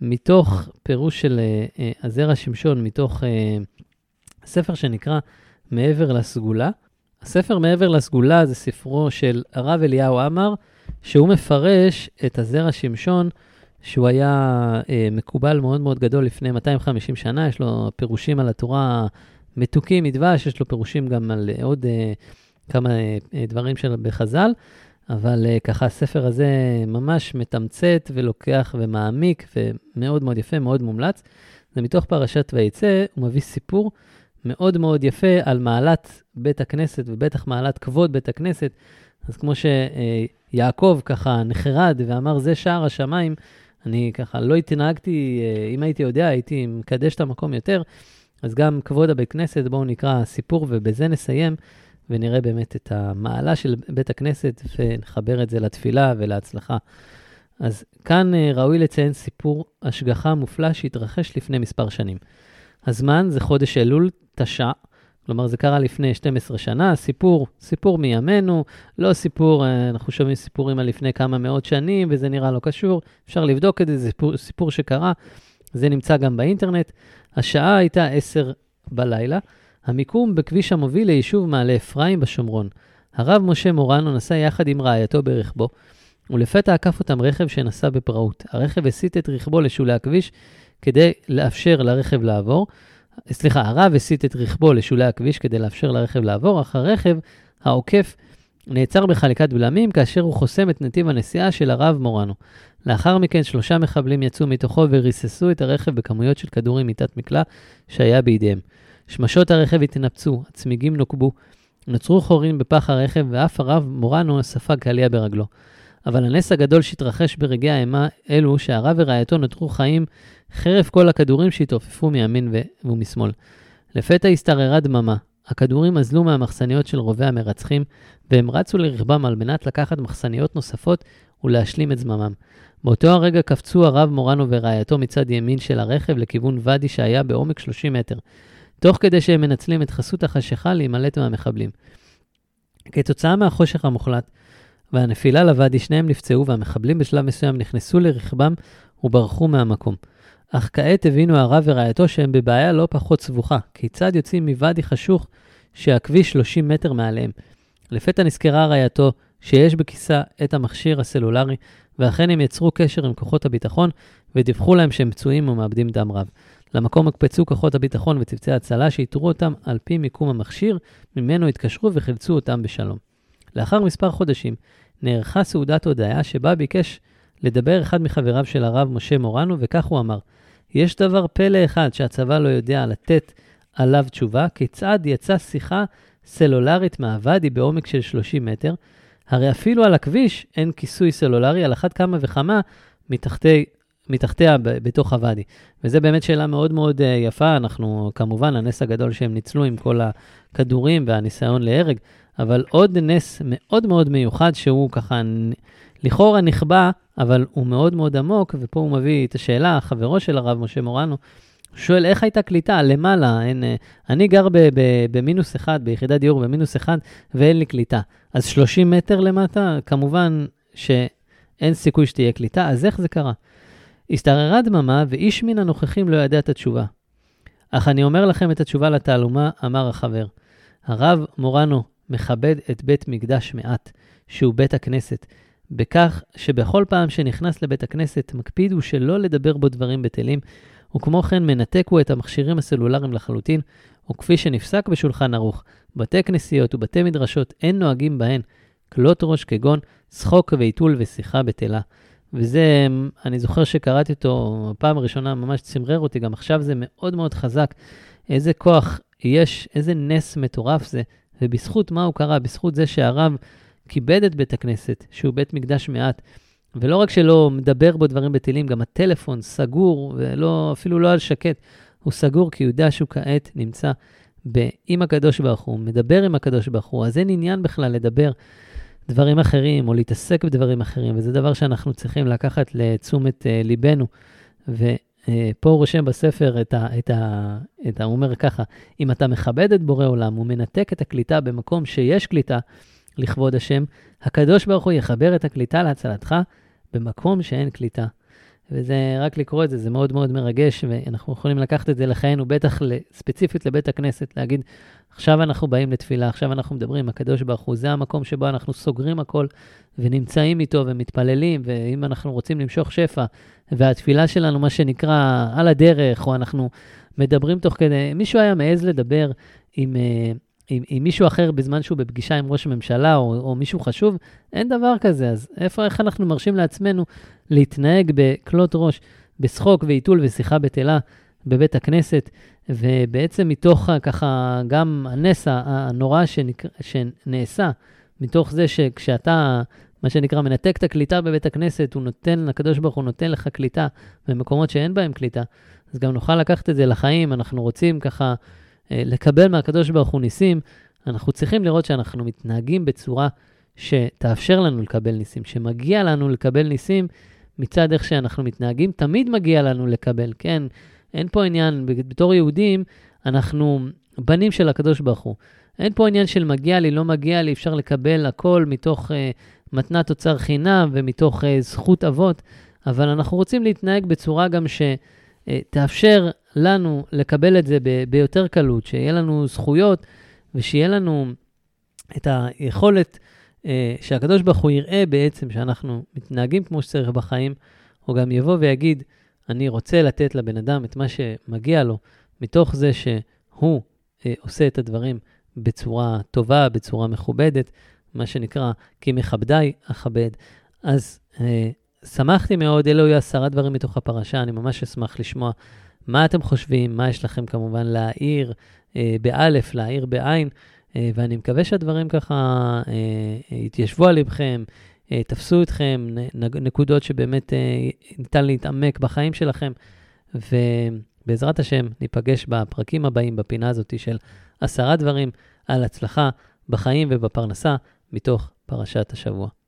S1: מתוך פירוש של uh, uh, הזרע שמשון, מתוך uh, ספר שנקרא מעבר לסגולה. הספר מעבר לסגולה זה ספרו של הרב אליהו עמר, שהוא מפרש את הזרע שמשון, שהוא היה אה, מקובל מאוד מאוד גדול לפני 250 שנה, יש לו פירושים על התורה מתוקים מדבש, יש לו פירושים גם על עוד אה, כמה אה, דברים של בחז"ל, אבל אה, ככה הספר הזה ממש מתמצת ולוקח ומעמיק ומאוד מאוד יפה, מאוד מומלץ. זה מתוך פרשת ויצא, הוא מביא סיפור מאוד מאוד יפה על מעלת בית הכנסת, ובטח מעלת כבוד בית הכנסת. אז כמו שיעקב ככה נחרד ואמר, זה שער השמיים, אני ככה לא התנהגתי, אה, אם הייתי יודע, הייתי מקדש את המקום יותר. אז גם כבוד הבית כנסת, בואו נקרא סיפור ובזה נסיים, ונראה באמת את המעלה של בית הכנסת ונחבר את זה לתפילה ולהצלחה. אז כאן אה, ראוי לציין סיפור השגחה מופלא שהתרחש לפני מספר שנים. הזמן זה חודש אלול תש"ע, כלומר זה קרה לפני 12 שנה, סיפור, סיפור מימינו, לא סיפור, אה, אנחנו שומעים סיפורים על לפני כמה מאות שנים וזה נראה לא קשור, אפשר לבדוק את זה, זה סיפור, סיפור שקרה, זה נמצא גם באינטרנט. השעה הייתה 10 בלילה, המיקום בכביש המוביל ליישוב מעלה אפרים בשומרון. הרב משה מורנו נסע יחד עם רעייתו ברכבו, ולפתע עקף אותם רכב שנסע בפראות. הרכב הסיט את רכבו לשולי הכביש כדי לאפשר לרכב לעבור. סליחה, הרב הסיט את רכבו לשולי הכביש כדי לאפשר לרכב לעבור, אך הרכב העוקף נעצר בחליקת בלמים כאשר הוא חוסם את נתיב הנסיעה של הרב מורנו. לאחר מכן שלושה מחבלים יצאו מתוכו וריססו את הרכב בכמויות של כדורים מתת מקלע שהיה בידיהם. שמשות הרכב התנפצו, הצמיגים נוקבו, נוצרו חורים בפח הרכב ואף הרב מורנו ספג קליע ברגלו. אבל הנס הגדול שהתרחש ברגעי האימה אלו שהרב ורעייתו נותרו חיים חרף כל הכדורים שהתעופפו מימין ומשמאל. לפתע השתררה דממה. הכדורים אזלו מהמחסניות של רובי המרצחים, והם רצו לרכבם על מנת לקחת מחסניות נוספות ולהשלים את זממם. באותו הרגע קפצו הרב מורנו ורעייתו מצד ימין של הרכב לכיוון ואדי שהיה בעומק 30 מטר, תוך כדי שהם מנצלים את חסות החשיכה להימלט מהמחבלים. כתוצאה מהחושך המוחלט והנפילה לוואדי, שניהם נפצעו והמחבלים בשלב מסוים נכנסו לרכבם וברחו מהמקום. אך כעת הבינו הרב ורעייתו שהם בבעיה לא פחות סבוכה. כיצד יוצאים מוואדי חשוך שהכביש 30 מטר מעליהם? לפתע נזכרה רעייתו שיש בכיסה את המכשיר הסלולרי, ואכן הם יצרו קשר עם כוחות הביטחון ודיווחו להם שהם פצועים ומאבדים דם רב. למקום הוקפצו כוחות הביטחון וצוותי הצלה שאיתרו אותם על פי מיקום המכשיר, ממנו התקשרו וחילצו אותם בשלום. לאחר מספר חודשים נערכה סעודת הודיה שבה ביקש לדבר אחד מחבריו של הרב משה מורנו, וכך הוא אמר: יש דבר פלא אחד שהצבא לא יודע לתת עליו תשובה, כיצד יצאה שיחה סלולרית מהוואדי בעומק של 30 מטר, הרי אפילו על הכביש אין כיסוי סלולרי, על אחת כמה וכמה מתחתי, מתחתיה בתוך הוואדי. וזו באמת שאלה מאוד מאוד אה, יפה, אנחנו כמובן, הנס הגדול שהם ניצלו עם כל הכדורים והניסיון להרג, אבל עוד נס מאוד מאוד מיוחד שהוא ככה לכאורה נכבה, אבל הוא מאוד מאוד עמוק, ופה הוא מביא את השאלה, חברו של הרב משה מורנו, שואל איך הייתה קליטה למעלה, אין, אה, אני גר במינוס אחד, ביחידת דיור במינוס אחד, ואין לי קליטה. אז 30 מטר למטה, כמובן שאין סיכוי שתהיה קליטה, אז איך זה קרה? השתררה דממה, ואיש מן הנוכחים לא ידע את התשובה. אך אני אומר לכם את התשובה לתעלומה, אמר החבר. הרב מורנו מכבד את בית מקדש מעט, שהוא בית הכנסת, בכך שבכל פעם שנכנס לבית הכנסת מקפיד הוא שלא לדבר בו דברים בטלים, וכמו כן מנתק הוא את המכשירים הסלולריים לחלוטין, וכפי שנפסק בשולחן ערוך, בתי כנסיות ובתי מדרשות אין נוהגים בהן כלות ראש כגון צחוק ועיתול ושיחה בטלה. וזה, אני זוכר שקראתי אותו פעם ראשונה, ממש צמרר אותי, גם עכשיו זה מאוד מאוד חזק. איזה כוח יש, איזה נס מטורף זה, ובזכות מה הוא קרה? בזכות זה שהרב כיבד את בית הכנסת, שהוא בית מקדש מעט. ולא רק שלא מדבר בו דברים בטילים, גם הטלפון סגור, ואפילו לא על שקט, הוא סגור כי הוא יודע שהוא כעת נמצא עם הקדוש ברוך הוא, מדבר עם הקדוש ברוך הוא, אז אין עניין בכלל לדבר דברים אחרים או להתעסק בדברים אחרים, וזה דבר שאנחנו צריכים לקחת לתשומת uh, ליבנו. ופה הוא רושם בספר את ה... את ה, את ה הוא אומר ככה, אם אתה מכבד את בורא עולם ומנתק את הקליטה במקום שיש קליטה, לכבוד השם, הקדוש ברוך הוא יחבר את הקליטה להצלתך במקום שאין קליטה. וזה, רק לקרוא את זה, זה מאוד מאוד מרגש, ואנחנו יכולים לקחת את זה לחיינו, בטח ספציפית לבית הכנסת, להגיד, עכשיו אנחנו באים לתפילה, עכשיו אנחנו מדברים, הקדוש ברוך הוא, זה המקום שבו אנחנו סוגרים הכל ונמצאים איתו ומתפללים, ואם אנחנו רוצים למשוך שפע, והתפילה שלנו, מה שנקרא, על הדרך, או אנחנו מדברים תוך כדי, מישהו היה מעז לדבר עם... Uh, עם, עם מישהו אחר בזמן שהוא בפגישה עם ראש הממשלה או, או מישהו חשוב, אין דבר כזה. אז איפה, איך אנחנו מרשים לעצמנו להתנהג בכלות ראש, בשחוק ועיתול ושיחה בטלה בבית הכנסת, ובעצם מתוך ככה גם הנס הנורא שנקר, שנעשה, מתוך זה שכשאתה, מה שנקרא, מנתק את הקליטה בבית הכנסת, הוא נותן, הקדוש ברוך הוא נותן לך קליטה במקומות שאין בהם קליטה, אז גם נוכל לקחת את זה לחיים, אנחנו רוצים ככה לקבל מהקדוש ברוך הוא ניסים, אנחנו צריכים לראות שאנחנו מתנהגים בצורה שתאפשר לנו לקבל ניסים, שמגיע לנו לקבל ניסים מצד איך שאנחנו מתנהגים, תמיד מגיע לנו לקבל, כן? אין פה עניין, בתור יהודים, אנחנו בנים של הקדוש ברוך הוא. אין פה עניין של מגיע לי, לא מגיע לי, אפשר לקבל הכל מתוך uh, מתנת אוצר חינם ומתוך uh, זכות אבות, אבל אנחנו רוצים להתנהג בצורה גם שתאפשר לנו לקבל את זה ב- ביותר קלות, שיהיה לנו זכויות ושיהיה לנו את היכולת אה, שהקדוש ברוך הוא יראה בעצם שאנחנו מתנהגים כמו שצריך בחיים, הוא גם יבוא ויגיד, אני רוצה לתת לבן אדם את מה שמגיע לו, מתוך זה שהוא אה, עושה את הדברים בצורה טובה, בצורה מכובדת, מה שנקרא, כי מכבדיי אכבד. אז אה, שמחתי מאוד, אלו היו עשרה דברים מתוך הפרשה, אני ממש אשמח לשמוע מה אתם חושבים, מה יש לכם כמובן להעיר אה, באלף, להעיר בעין, אה, ואני מקווה שהדברים ככה אה, יתיישבו על לבכם, אה, תפסו אתכם, נקודות שבאמת אה, ניתן להתעמק בחיים שלכם, ובעזרת השם ניפגש בפרקים הבאים, בפינה הזאת של עשרה דברים על הצלחה בחיים ובפרנסה מתוך פרשת השבוע.